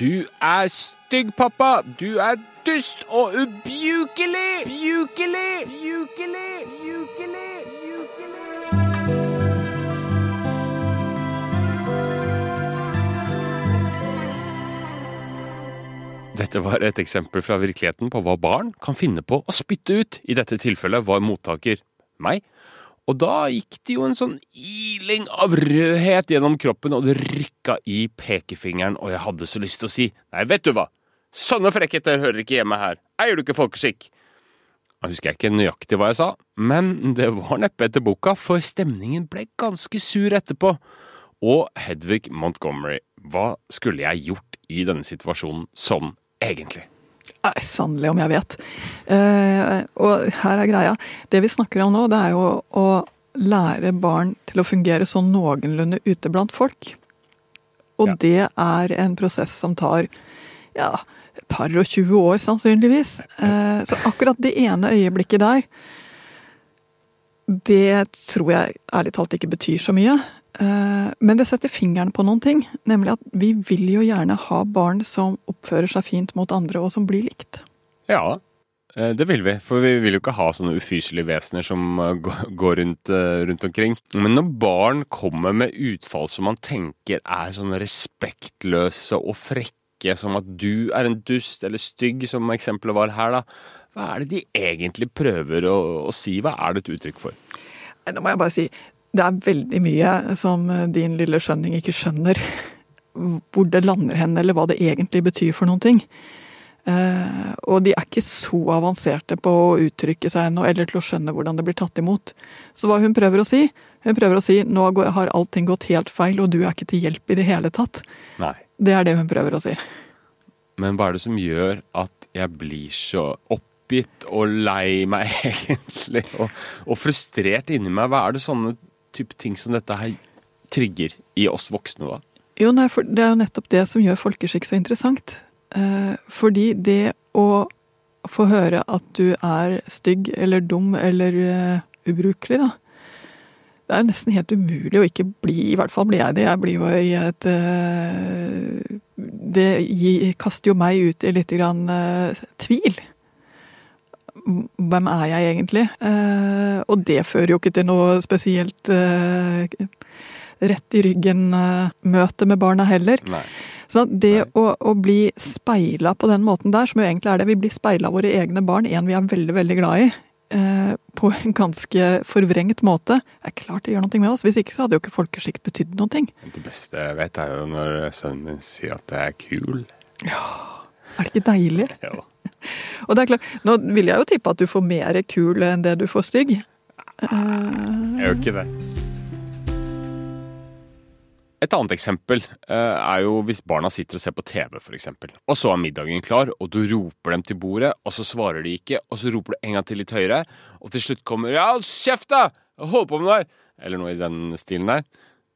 Du er stygg, pappa! Du er dust og ubjukelig! Bjukelig! Bjukelig! Bjukelig! Dette var et eksempel fra virkeligheten på hva barn kan finne på å spytte ut. I dette tilfellet var mottaker meg. Og da gikk det jo en sånn iling av rødhet gjennom kroppen, og det rykka i pekefingeren, og jeg hadde så lyst til å si nei, vet du hva, sånne frekkheter hører ikke hjemme her, eier du ikke folkeskikk? Jeg husker ikke nøyaktig hva jeg sa, men det var neppe etter boka, for stemningen ble ganske sur etterpå. Og Hedvig Montgomery, hva skulle jeg gjort i denne situasjonen sånn egentlig? Nei, sannelig om jeg vet. Eh, og her er greia. Det vi snakker om nå, det er jo å lære barn til å fungere sånn noenlunde ute blant folk. Og Ja. det er en prosess som tar ja, et par og tjue år, sannsynligvis. Eh, så akkurat det ene øyeblikket der, det tror jeg ærlig talt ikke betyr så mye. Eh, Men det setter fingeren på noen ting. Nemlig at vi vil jo gjerne ha barn som oppfører seg fint mot andre, og som blir likt. Ja, eh, det vil vi. For vi vil jo ikke ha sånne ufyselige vesener som eh, går rundt, rundt omkring. Men når barn kommer med utfall som man tenker er sånn respektløse og frekke, som at du er en dust eller stygg, som eksempelet var her, da. Hva er det de egentlig prøver å, å si? Hva er det et uttrykk for? Nå må jeg bare si, det er veldig mye som din lille skjønning ikke skjønner. Hvor det lander hen, eller hva det egentlig betyr for noen ting. Eh, og de er ikke så avanserte på å uttrykke seg ennå, eller til å skjønne hvordan det blir tatt imot. Så hva hun prøver å si? Hun prøver å si nå har allting gått helt feil, og du er ikke til hjelp i det hele tatt. Nei. Det er det hun prøver å si. Men hva er det som gjør at jeg blir så oppgitt og lei meg, egentlig, og, og frustrert inni meg? Hva er det sånne type ting som dette her trigger i oss voksne, da? Jo, nei, for det er jo nettopp det som gjør folkeskikk så interessant. Eh, fordi det å få høre at du er stygg eller dum eller uh, ubrukelig, da. Det er jo nesten helt umulig å ikke bli, i hvert fall blir jeg det. Jeg blir jo i et uh, Det gi- kaster jo meg ut i litt grann uh, tvil. Hvem er jeg egentlig? Eh, og det fører jo ikke til noe spesielt eh, rett i ryggen-møte med barna heller. Nei. Så det å, å bli speila på den måten der, som jo egentlig er det, vi blir speila av våre egne barn, en vi er veldig, veldig glad i, eh, på en ganske forvrengt måte, er klart det gjør noe med oss. Hvis ikke så hadde jo ikke folkeskikt betydd noe. Det beste jeg vet, er jo når sønnen min sier at jeg er kul. Ja. Er det ikke deilig? Ja. Og det er klart, nå vil jeg jo tippe at du får mer kul enn det du får stygg. Jeg gjør ikke det. Et annet eksempel eh, er jo hvis barna sitter og ser på TV, f.eks. Og så er middagen klar, og du roper dem til bordet, og så svarer de ikke, og så roper du en gang til litt høyere, og til slutt kommer 'ja, hold kjeft, da! Hold på med det! Eller noe i den stilen der.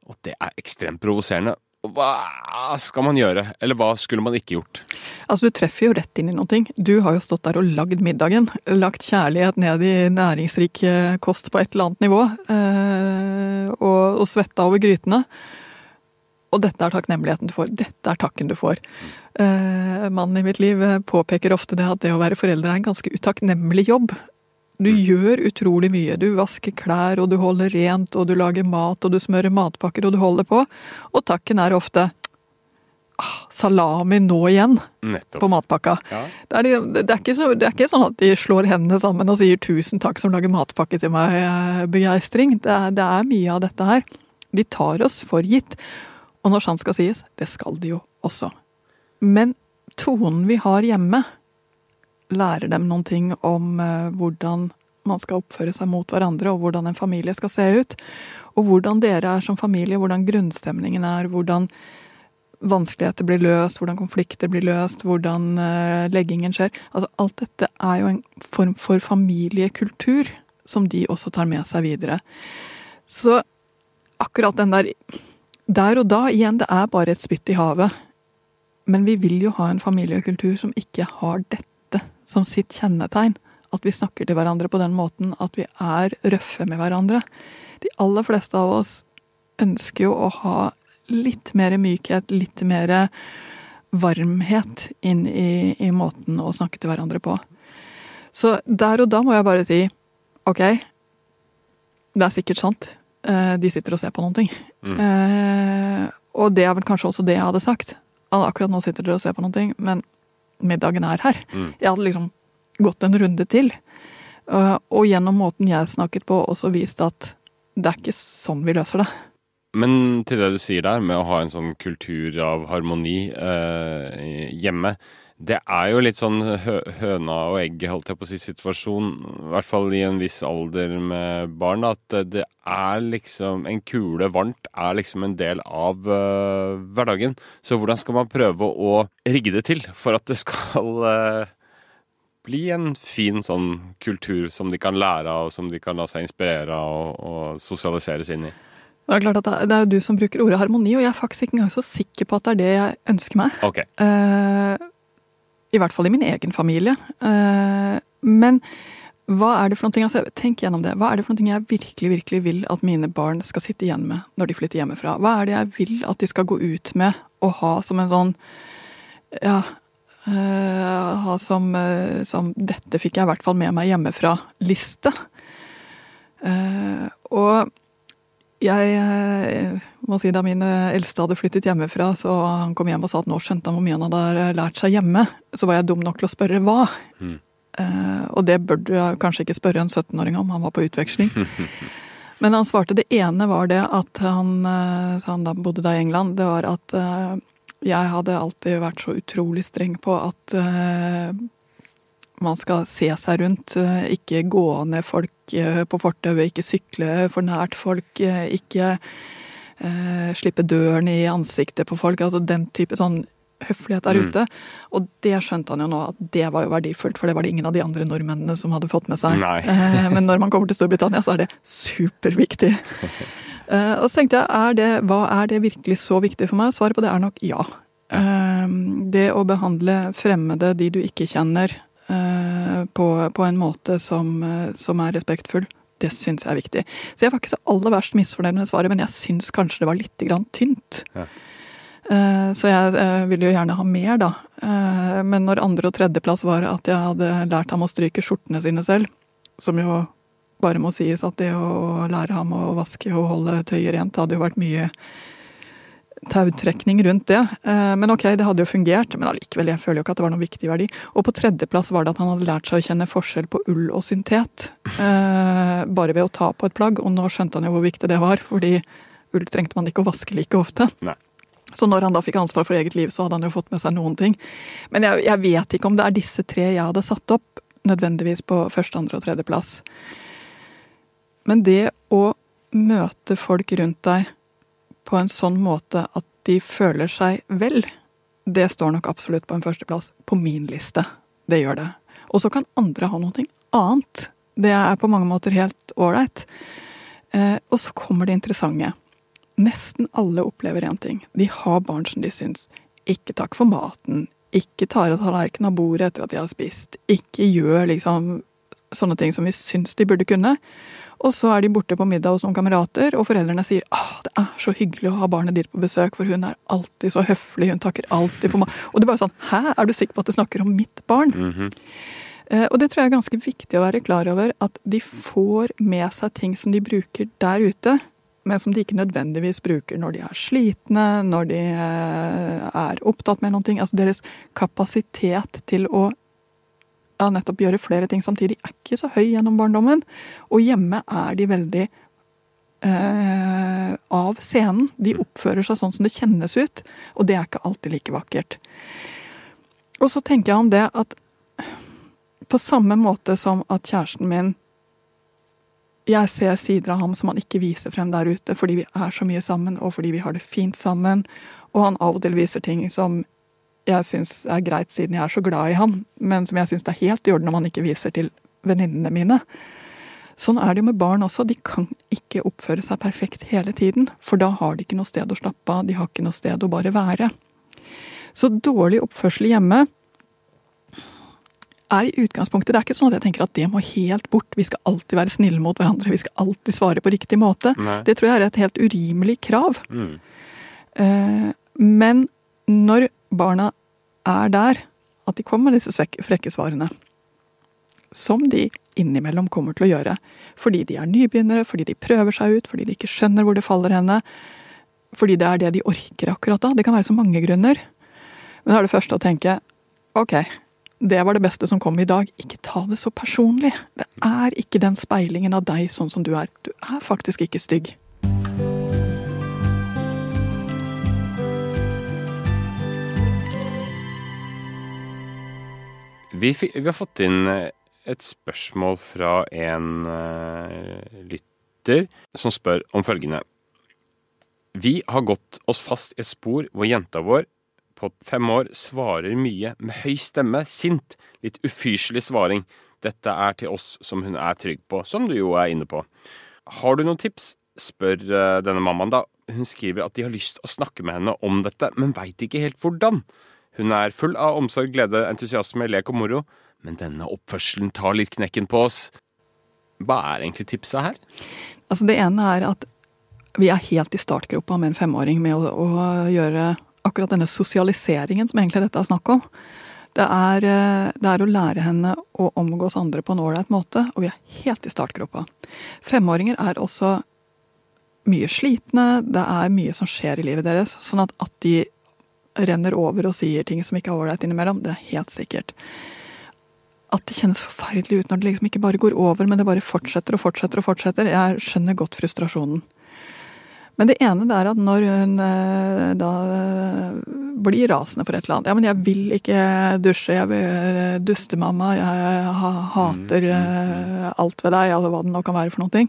Og det er ekstremt provoserende. Hva skal man gjøre, eller hva skulle man ikke gjort? Altså, du treffer jo rett inn i ting. Du har jo stått der og lagd middagen. Lagt kjærlighet ned i næringsrik eh, kost på et eller annet nivå. Eh, og, og svetta over grytene. Og dette er takknemligheten du får. Dette er takken du får. Eh, mannen i mitt liv påpeker ofte det at det å være forelder er en ganske utakknemlig jobb. Du gjør utrolig mye. Du vasker klær, og du holder rent, og du lager mat, og du smører matpakker, og du holder på. Og takken er ofte ah, salami nå igjen på matpakka. Ja. Det er, det, er så, det er ikke sånn at de slår hendene sammen og sier 'tusen takk som lager matpakke til meg', eh, begeistring. Det, det er mye av dette her. De tar oss for gitt. Og når sant skal sies, det skal de jo også. Men tonen vi har hjemme, lærer dem noen ting om eh, hvordan man skal oppføre seg mot hverandre, og hvordan en familie skal se ut. Og hvordan dere er som familie, hvordan grunnstemningen er, hvordan vanskeligheter blir løst, hvordan konflikter blir løst, hvordan eh, leggingen skjer. Altså, alt dette er jo en form for familiekultur som de også tar med seg videre. Så akkurat den der Der og da, igjen, det er bare et spytt i havet. Men vi vil jo ha en familiekultur som ikke har dette som sitt kjennetegn. At vi snakker til hverandre på den måten at vi er røffe med hverandre. De aller fleste av oss ønsker jo å ha litt mer mykhet, litt mer varmhet inn i, i måten å snakke til hverandre på. Så der og da må jeg bare si ok, det er sikkert sant. Eh, de sitter og ser på noen ting. Mm. Eh, og det er vel kanskje også det jeg hadde sagt. At akkurat nå sitter dere og ser på noen ting, men middagen er her. Mm. Jeg hadde liksom gått en runde til. Eh, og gjennom måten jeg snakket på, også vist at det er ikke sånn vi løser det. Men til det du sier der, med å ha en sånn kultur av harmoni eh, hjemme. Det er jo litt sånn hø høna og egget, holdt jeg på å si, situasjon. I hvert fall i en viss alder med barn. At det er liksom En kule varmt er liksom en del av uh, hverdagen. Så hvordan skal man prøve å rigge det til for at det skal uh, bli en fin sånn kultur som de kan lære av, som de kan la seg inspirere av og, og sosialiseres inn i? Det er klart at det er jo du som bruker ordet harmoni, og jeg er faktisk ikke engang så sikker på at det er det jeg ønsker meg. Ok. Eh, I hvert fall i min egen familie. Eh, men hva er det for noe, altså tenk gjennom det. Hva er det for noe jeg virkelig virkelig vil at mine barn skal sitte igjen med når de flytter hjemmefra? Hva er det jeg vil at de skal gå ut med og ha som en sånn ja, Uh, ha som, uh, som 'dette fikk jeg i hvert fall med meg hjemmefra'-liste. Uh, og jeg eh, må si da min eh, eldste hadde flyttet hjemmefra, så han kom hjem og sa at nå skjønte han hvor mye han hadde lært seg hjemme, så var jeg dum nok til å spørre hva. Mm. Uh, og det bør du kanskje ikke spørre en 17-åring om, han var på utveksling. Men han svarte det ene var det at han, uh, han da bodde da i England, det var at uh, jeg hadde alltid vært så utrolig streng på at eh, man skal se seg rundt, eh, ikke gå ned folk eh, på fortauet, ikke sykle for nært folk, eh, ikke eh, slippe døren i ansiktet på folk. Altså den type sånn høflighet der Mm. ute. Og det skjønte han jo nå at det var jo verdifullt, for det var det ingen av de andre nordmennene som hadde fått med seg. Men når man kommer til Storbritannia, så er det superviktig. Og så tenkte jeg, er det, hva er det virkelig så viktig for meg? Svaret på det er nok ja. Det å behandle fremmede, de du ikke kjenner, på, på en måte som, eh, som er respektfull, det syns jeg er viktig. Så jeg var ikke så aller verst misfornøyd med svaret, men jeg syns kanskje det var litt grann tynt. Ja. Eh, Så jeg eh, ville jo gjerne ha mer, da. Eh, Men når andre- og tredjeplass var at jeg hadde lært ham å stryke skjortene sine selv, som jo bare må sies at det å lære ham å vaske og holde tøyet rent, hadde jo vært mye tautrekning rundt det. Eh, Men ok, det hadde jo fungert, men allikevel, jeg føler jo ikke at det var noen viktig verdi. Og på tredjeplass var det at han hadde lært seg å kjenne forskjell på ull og syntet. eh, Bare ved å ta på et plagg, og nå skjønte han jo hvor viktig det var, fordi ull trengte man ikke å vaske like ofte. Nei. Så når han da fikk ansvar for eget liv, så hadde han jo fått med seg noen ting. Men jeg, jeg vet ikke om det er disse tre jeg hadde satt opp, nødvendigvis på første, andre og tredjeplass. Men det å møte folk rundt deg på en sånn måte at de føler seg vel, det står nok absolutt på en førsteplass på min liste. Det gjør det. Og så kan andre ha noe annet. Det er på mange måter helt ålreit. Eh, og så kommer det interessante. Nesten alle opplever én ting. De har barn som de syns ikke takk for maten, ikke tar av tallerkenen av bordet etter at de har spist, ikke gjør liksom sånne ting som vi syns de burde kunne. Og så er de borte på middag hos noen kamerater, og foreldrene sier ah, det er så hyggelig å ha barnet ditt på besøk, for hun er alltid så høflig, hun takker alltid for meg. Og det er bare sånn hæ, er du sikker på at du snakker om mitt barn? Mhm. Eh, Og det tror jeg er ganske viktig å være klar over, at de får med seg ting som de bruker der ute, men som de ikke nødvendigvis bruker når de er slitne, når de eh, er opptatt med noen ting. Altså deres kapasitet til å ja, nettopp gjøre flere ting samtidig er ikke så høy gjennom barndommen. Og hjemme er de veldig eh, av scenen. De oppfører seg sånn som det kjennes ut, og det er ikke alltid like vakkert. Og så tenker jeg om det at på samme måte som at kjæresten min Jeg ser sider av ham som han ikke viser frem der ute, fordi vi er så mye sammen, og fordi vi har det fint sammen. Og han av og til viser ting som jeg syns er greit, siden jeg er så glad i ham, men som jeg syns det er helt i orden om han ikke viser til venninnene mine. Sånn er det jo med barn også. De kan ikke oppføre seg perfekt hele tiden, for da har de ikke noe sted å slappe av, de har ikke noe sted å bare være. Så dårlig oppførsel hjemme er i utgangspunktet Det er ikke sånn at jeg tenker at det må helt bort. Vi skal alltid være snille mot hverandre. Vi skal alltid svare på riktig måte. Nei. Det tror jeg er et helt urimelig krav. Mm. Eh, Men når barna er der at de kommer med disse frekke svarene. Som de innimellom kommer til å gjøre. Fordi de er nybegynnere, fordi de prøver seg ut, fordi de ikke skjønner hvor det faller henne. Fordi det er det de orker akkurat da. Det kan være så mange grunner. Men da er det første å tenke ok, det var det beste som kom i dag. Ikke ta det så personlig. Det er ikke den speilingen av deg sånn som du er. Du er faktisk ikke stygg. Vi, vi har fått inn eh, et spørsmål fra en eh, lytter som spør om følgende. Vi har gått oss fast i et spor hvor jenta vår på fem år svarer mye med høy stemme, sint, litt ufyselig svaring. Dette er til oss som hun er trygg på, som du jo er inne på. Har du noen tips? spør eh, denne mammaen da. Hun skriver at de har lyst å snakke med henne om dette, men veit ikke helt hvordan. Hun er full av omsorg, glede, entusiasme, lek og moro, men denne oppførselen tar litt knekken på oss. Hva er egentlig tipset her? Altså Det ene er at vi er helt i startgropa med en femåring med å, å gjøre akkurat denne sosialiseringen som egentlig dette er snakk om. Det er, eh, det er å lære henne å omgås andre på en ålreit måte, og vi er helt i startgropa. Femåringer er også mye slitne, det er mye som skjer i livet deres, sånn at at de renner over og sier ting som ikke er ålreit innimellom, det er helt sikkert. At det kjennes forferdelig ut når det liksom ikke bare går over, men det bare fortsetter og fortsetter og fortsetter. Jeg skjønner godt frustrasjonen. Men det ene det er at når hun eh, da eh, blir rasende for et eller annet Ja, men jeg vil ikke dusje, jeg vil duste mamma, jeg hater eh, alt ved deg, altså hva det nå kan være for noe.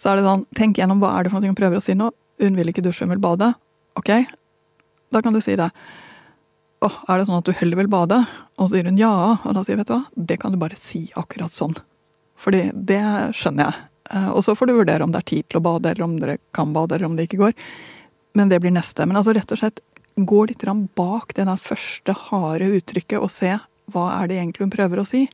Så er det sånn, tenk gjennom hva er det for noe hun prøver å si nå. Hun vil ikke dusje, hun vil bade. Ok, da kan du si det. Åh, er det sånn at du heller vil bade? Og så sier hun ja, og da sier jeg, vet du hva, det kan du bare si akkurat sånn. Fordi det skjønner jeg. Eh, Og så får du vurdere om det er tid til å bade, eller om dere kan bade, eller om det ikke går. Men det blir neste. Men altså rett og slett gå litt bak det der første harde uttrykket og se hva er det egentlig hun prøver å si.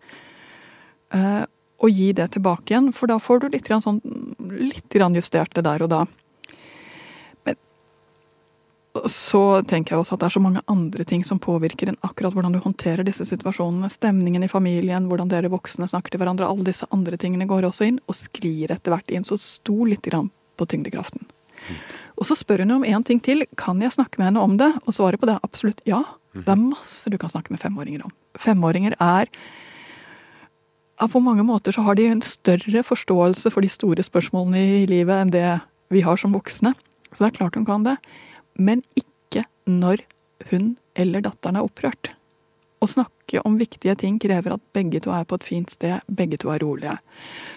Eh, Og gi det tilbake igjen, for da får du litt, sånn, litt justert det der og da. Så tenker jeg også at det er så mange andre ting som påvirker enn akkurat hvordan du håndterer disse situasjonene. Stemningen i familien, hvordan dere voksne snakker til hverandre. Alle disse andre tingene går også inn, og sklir etter hvert inn. Så sto litt på tyngdekraften. Og så spør hun om én ting til. Kan jeg snakke med henne om det? Og svaret på det er absolutt ja. Det er masse du kan snakke med femåringer om. Femåringer er På mange måter så har de en større forståelse for de store spørsmålene i livet enn det vi har som voksne. Så det er klart hun kan det men ikke når hun eller datteren er opprørt. Å snakke om viktige ting krever at begge to er på et fint sted, begge to er rolige.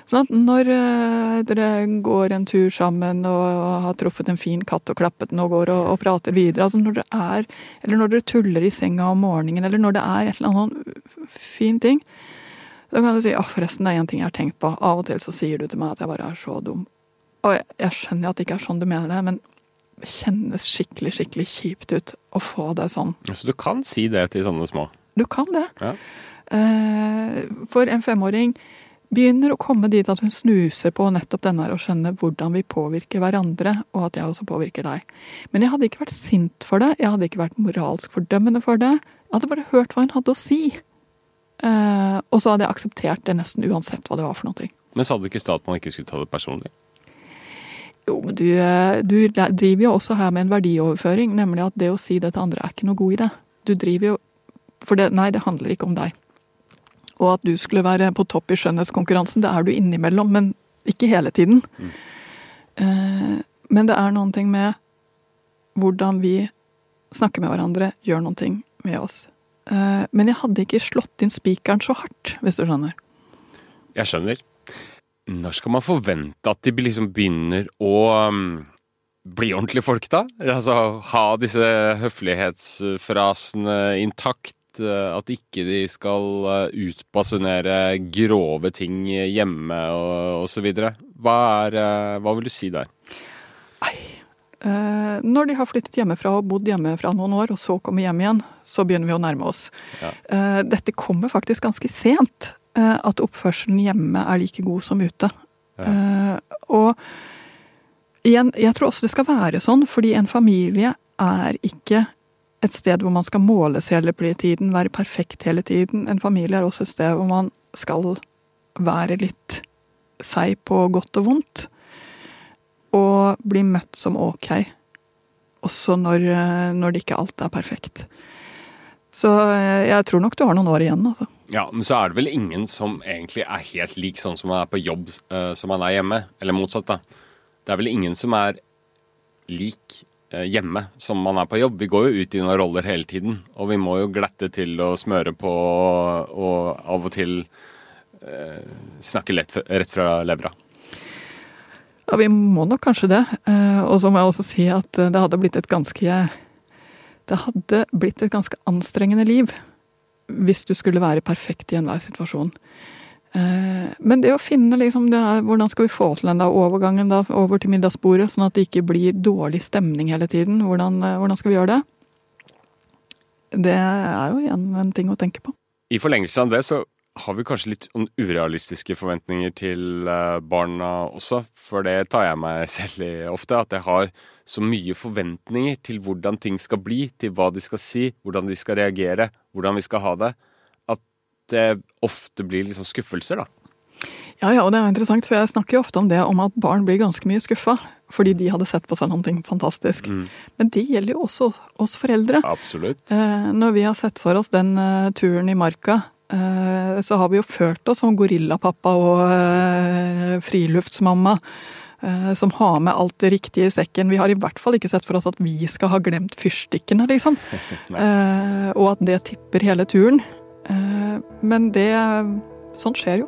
Sånn at når uh, dere går en tur sammen og har truffet en fin katt og klappet den og går og, og prater videre, altså når dere er, eller når dere tuller i senga om morgenen, eller når det er et eller annet fin ting, da kan du si 'Å, forresten, det er én ting jeg har tenkt på'. Av og til så sier du til meg at jeg bare er så dum. Og jeg, jeg skjønner at det ikke er sånn du mener det, men kjennes skikkelig, skikkelig kjipt ut å få det sånn. Så du kan si det til sånne små? Du kan det. Ja. Eh, For en femåring begynner å komme dit at hun snuser på nettopp denne her og skjønner hvordan vi påvirker hverandre, og at jeg også påvirker deg. Men jeg hadde ikke vært sint for det, jeg hadde ikke vært moralsk fordømmende for det. Jeg hadde bare hørt hva hun hadde å si. Eh, og så hadde jeg akseptert det nesten uansett hva det var for noe. Men sa du ikke i stad at man ikke skulle ta det personlig? Jo, men du, eh, du driver jo også her med en verdioverføring, nemlig at det å si det til andre er ikke noe god idé. Du driver jo For det, nei, det handler ikke om deg. Og at du skulle være på topp i skjønnhetskonkurransen, det er du innimellom, men ikke hele tiden. Eh, men det er noen ting med hvordan vi snakker med hverandre, gjør noen ting med oss. Eh, men jeg hadde ikke slått inn spikeren så hardt, hvis du skjønner. Jeg skjønner. Når skal man forvente at de liksom begynner å um, bli ordentlige folk, da? Altså ha disse høflighetsfrasene intakt? eh, At ikke de skal eh, utbasunere grove ting hjemme og osv. Hva, er, eh, hva vil du si der? Eh, Når de har flyttet hjemmefra og bodd hjemmefra noen år, og så kommer hjem igjen, så begynner vi å nærme oss. Ja. Eh, Dette kommer faktisk ganske sent. Eh, At oppførselen hjemme er like god som ute. Eh, Og igjen, jeg tror også det skal være sånn, fordi en familie er ikke et sted hvor man skal måles hele tiden, være perfekt hele tiden. En familie er også et sted hvor man skal være litt seg på godt og vondt. Og bli møtt som ok. Også når, når det ikke alt er perfekt. Så jeg tror nok du har noen år igjen, altså. Ja, men så er det vel ingen som egentlig er helt lik sånn som man er på jobb uh, som man er hjemme. Eller motsatt, da. Det er vel ingen som er lik uh, hjemme som man er på jobb. Vi går jo ut i noen roller hele tiden, og vi må jo glette til og smøre på og, og av og til uh, snakke lett, rett fra levra. Ja, vi må nok kanskje det. Og så må jeg også si at det hadde blitt et ganske Det hadde blitt et ganske anstrengende liv hvis du skulle være perfekt i enhver situasjon. Eh, men det å finne liksom der, hvordan skal vi få til den overgangen da over til middagsbordet, sånn at det ikke blir dårlig stemning hele tiden, hvordan, eh, hvordan skal vi gjøre det? Det er jo igjen en ting å tenke på. I forlengelse av det så har vi kanskje litt sånn urealistiske forventninger til eh, barna også, for det tar jeg meg selv i ofte. At jeg har så mye forventninger til hvordan ting skal bli, til hva de skal si, hvordan de skal reagere, hvordan vi skal ha det, at det ofte blir liksom skuffelser, da. Ja, ja, og det er interessant, for jeg snakker jo ofte om det om at barn blir ganske mye skuffa. Fordi de hadde sett på seg noe fantastisk. Mm. Men det gjelder jo også oss foreldre. Absolutt. Eh, når vi har sett for oss den uh, turen i marka, så har vi jo følt oss som gorillapappa og uh, friluftsmamma. Eh, som har med alt det riktige i sekken. Vi har i hvert fall ikke sett for oss at vi skal ha glemt fyrstikkene, liksom. Eh, og at det tipper hele turen. Eh, men det Sånt skjer jo.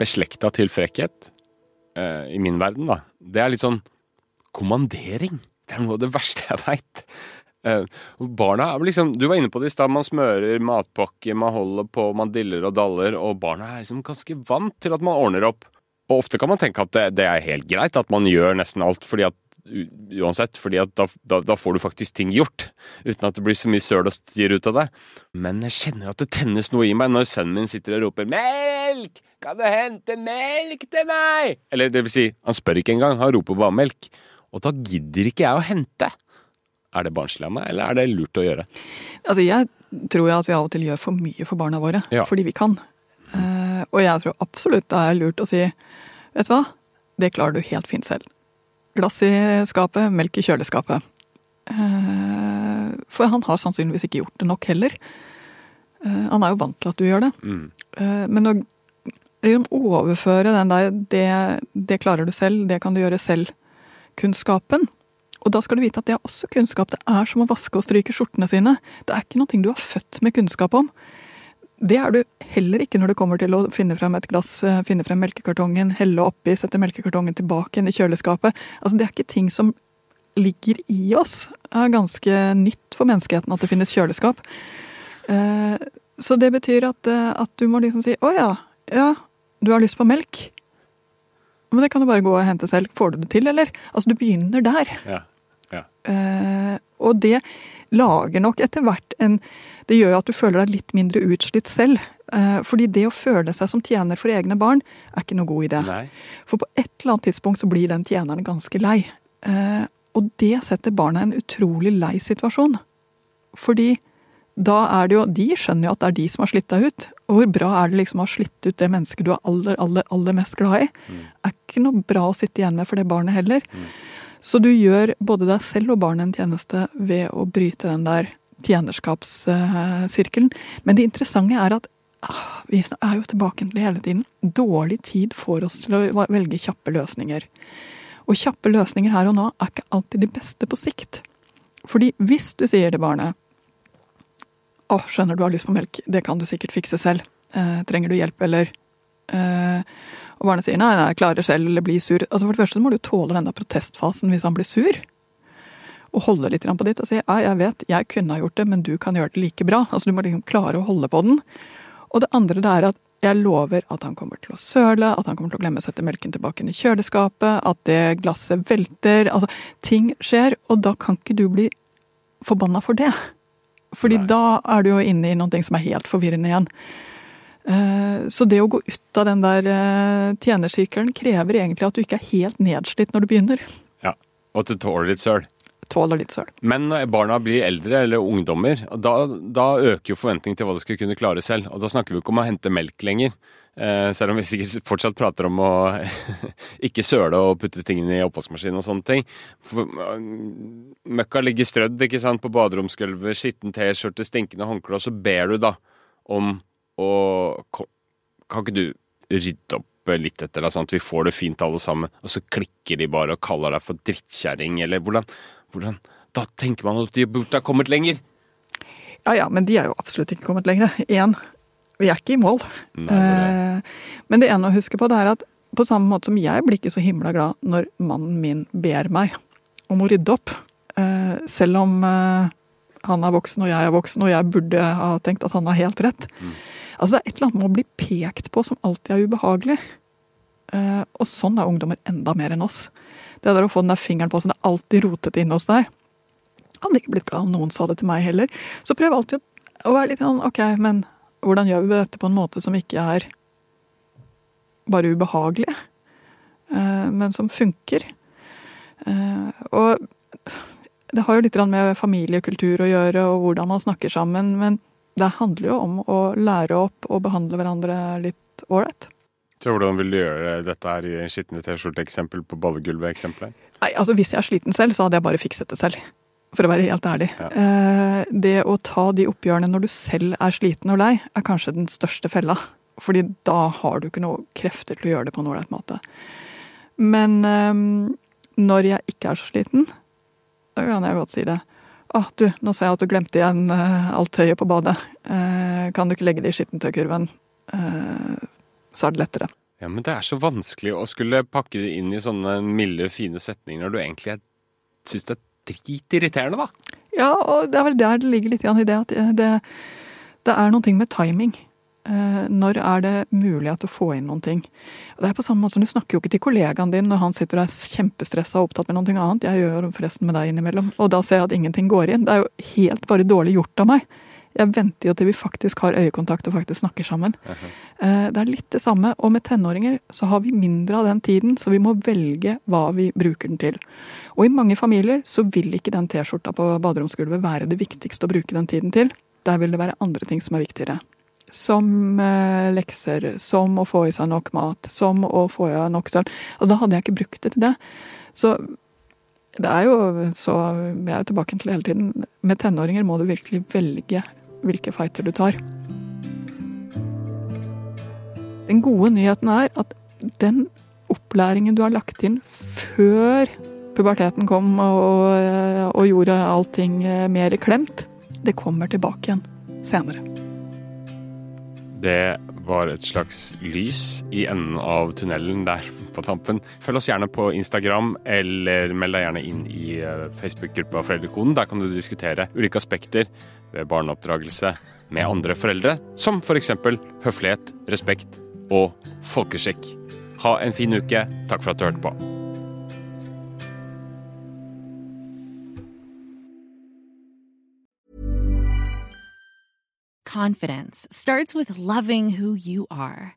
Beslekta til frekkhet, uh, i min verden, da. det er litt sånn kommandering. Det er noe av det verste jeg veit. Eh, barna er liksom, Du var inne på det i stad. Man smører matpakke, man holder på, man diller og daller. Og barna er liksom ganske vant til at man ordner opp. Og ofte kan man tenke at det, det er helt greit at man gjør nesten alt, fordi at uansett, fordi at da, da, da, får du faktisk ting gjort. Uten at det blir så mye søl og styr ut av det. Men jeg kjenner at det tennes noe i meg når sønnen min sitter og roper 'melk'! Kan du hente melk til meg? Eller det vil si, han spør ikke engang, han roper bare melk. Og da gidder ikke jeg å hente. Er det barnslig av meg, eller er det lurt å gjøre? Altså, jeg tror jo at vi av og til gjør for mye for barna våre. Ja. Fordi vi kan. Uh, og jeg tror absolutt det er lurt å si Vet du hva, det klarer du helt fint selv. Glass i skapet, melk i kjøleskapet. Uh, for han har sannsynligvis ikke gjort det nok heller. Uh, han er jo vant til at du gjør det. Mm. men å liksom overføre den der det, det, klarer du selv, det kan du gjøre selv-kunnskapen. Og da skal du vite at det er også kunnskap. Det er som å vaske og stryke skjortene sine. Det er ikke noe du er født med kunnskap om. Det er du heller ikke når det kommer til å finne frem et glass, eh, finne frem melkekartongen, helle oppi, sette melkekartongen tilbake inn i kjøleskapet. Altså, det er ikke ting som ligger i oss. Det er ganske nytt for menneskeheten at det finnes kjøleskap. Eh, så det betyr at, eh, at du må liksom si å ja, ja, du har lyst på melk. Men det kan du bare gå og hente selv. Får du det til, eller? Altså, du begynner der. Ja, ja. Og det lager nok etter hvert en Det gjør jo at du føler deg litt mindre utslitt selv. Eh, fordi det å føle seg som tjener for egne barn er ikke noe god idé. Nei. For på et eller annet tidspunkt så blir den tjeneren ganske lei. Eh, og det setter barna i en utrolig lei situasjon. Fordi da er det jo De skjønner jo at det er de som har slitt deg ut. Og hvor bra er det liksom å ha slitt ut det mennesket du er aller, aller, aller mest glad i? Mm. Er ikke noe bra å sitte igjen med for det barnet heller. Mm. Så du gjør både deg selv og barnet en tjeneste ved å bryte den der tjenerskapssirkelen. Men det interessante er at ah, vi er jo tilbake til det hele tiden. Dårlig tid får oss til å velge kjappe løsninger. Og kjappe løsninger her og nå er ikke alltid de beste på sikt. Fordi hvis du sier til barnet å, skjønner du har lyst på melk, det kan du sikkert fikse selv. eh, trenger du hjelp, eller eh, Og barnet sier nei, nei, jeg klarer selv, eller blir sur. Altså For det første må du tåle den der protestfasen hvis han blir sur. Og holde litt på ditt og si ja, jeg vet, jeg kunne ha gjort det, men du kan gjøre det like bra. Altså Du må liksom klare å holde på den. Og det andre det er at jeg lover at han kommer til å søle, at han kommer til å glemme å sette melken tilbake inn i kjøleskapet, at det glasset velter. Altså, ting skjer, og da kan ikke du bli forbanna for det. Fordi Nei. da er du jo inne i noe som er helt forvirrende igjen. Eh, Så det å gå ut av den der eh, tjenersirkelen krever egentlig at du ikke er helt nedslitt når du begynner. Ja. Og at du tåler litt søl. Tåler litt søl. Men når barna blir eldre, eller ungdommer, da, da øker jo forventningen til hva de skal kunne klare selv. Og da snakker vi ikke om å hente melk lenger. Eh, selv om vi sikkert fortsatt prater om å ikke søle og putte tingene i oppvaskmaskinen og sånne ting. Eh, møkka ligger strødd ikke sant, på baderomsgulvet, skitten T-skjorte, stinkende håndkle, og så ber du da om å Kan ikke du rydde opp litt etter deg, sånn at vi får det fint alle sammen? Og så klikker de bare og kaller deg for drittkjerring, eller hvordan, hvordan Da tenker man at de burde ha kommet lenger. Ja ja, men de er jo absolutt ikke kommet lenger. Én, vi er ikke i mål. Nei. Eh, Men det ene å huske på, det er at på samme måte som jeg blir ikke så himla glad når mannen min ber meg om å rydde opp, eh, selv om eh, han er voksen og jeg er voksen, og jeg burde ha tenkt at han har helt rett. Altså Det er et eller annet med å bli pekt på som alltid er ubehagelig. Eh, Og sånn er ungdommer enda mer enn oss. Det der å få den der fingeren på så det er alltid rotete inne hos deg. Jeg hadde ikke blitt glad om noen sa det til meg heller. Så prøv alltid å- være litt sånn ok, men hvordan gjør vi dette på en måte som ikke er bare ubehagelig, eh, men som funker? Eh, Og det har jo litt med familiekultur å gjøre, og hvordan man snakker sammen, men det handler jo om å lære opp og behandle hverandre litt ålreit. Så hvordan vil du gjøre dette her i skitne T-skjorte-eksempel på ballegulvet-eksempelet? Nei, altså Hvis jeg er sliten selv, så hadde jeg bare fikset det selv. For å være helt ærlig. Eh, det å ta de oppgjørene når du selv er sliten og lei, er kanskje den største fella. Fordi da har du ikke noe krefter til å gjøre det på en ålreit måte. Men eh, når jeg ikke er så sliten, da kan jeg godt si det. Ah, du, nå ser jeg at du glemte igjen eh, alt tøyet på badet. Eh, kan du ikke legge det i skittentøykurven? Eh, så er det lettere. Ja, men det er så vanskelig å skulle pakke det inn i sånne milde, fine setninger når du egentlig syns det er dritirriterende, da. Ja, og det er vel der det ligger litt i det at det, det er noen ting med timing. Eh, Når er det mulig at å få inn noen ting? Det er på samme måte som Du snakker jo ikke til kollegaen din når han sitter og er kjempestressa og opptatt med noe annet. Jeg gjør forresten med deg innimellom. Og da ser jeg at ingenting går inn. Det er jo helt bare dårlig gjort av meg. Jeg venter jo til vi faktisk har øyekontakt og faktisk snakker sammen. Eh, Det er litt det samme. Og med tenåringer så har vi mindre av den tiden, så vi må velge hva vi bruker den til. Og i mange familier så vil ikke den T-skjorta på baderomsgulvet være det viktigste å bruke den tiden til. Der vil det være andre ting som er viktigere. Som eh, lekser, som å få i seg nok mat, som å få i seg nok søvn. Og da hadde jeg ikke brukt det til det. Så det er jo så Jeg er jo tilbake til hele tiden. Med tenåringer må du virkelig velge hvilke fighter du tar. Den gode nyheten er at den opplæringen du har lagt inn før puberteten kom og, og gjorde allting mer klemt, det kommer tilbake igjen senere. Det var et slags lys i enden av tunnelen der på tampen. Følg oss gjerne på Instagram, eller meld deg gjerne inn i eh, Facebook-gruppa Foreldrekoden. Der kan du diskutere ulike aspekter ved barneoppdragelse med andre foreldre, som f.eks. høflighet, respekt og folkeskikk. Ha en fin uke. Takk for at du hørte på. Confidence starts with loving who you are.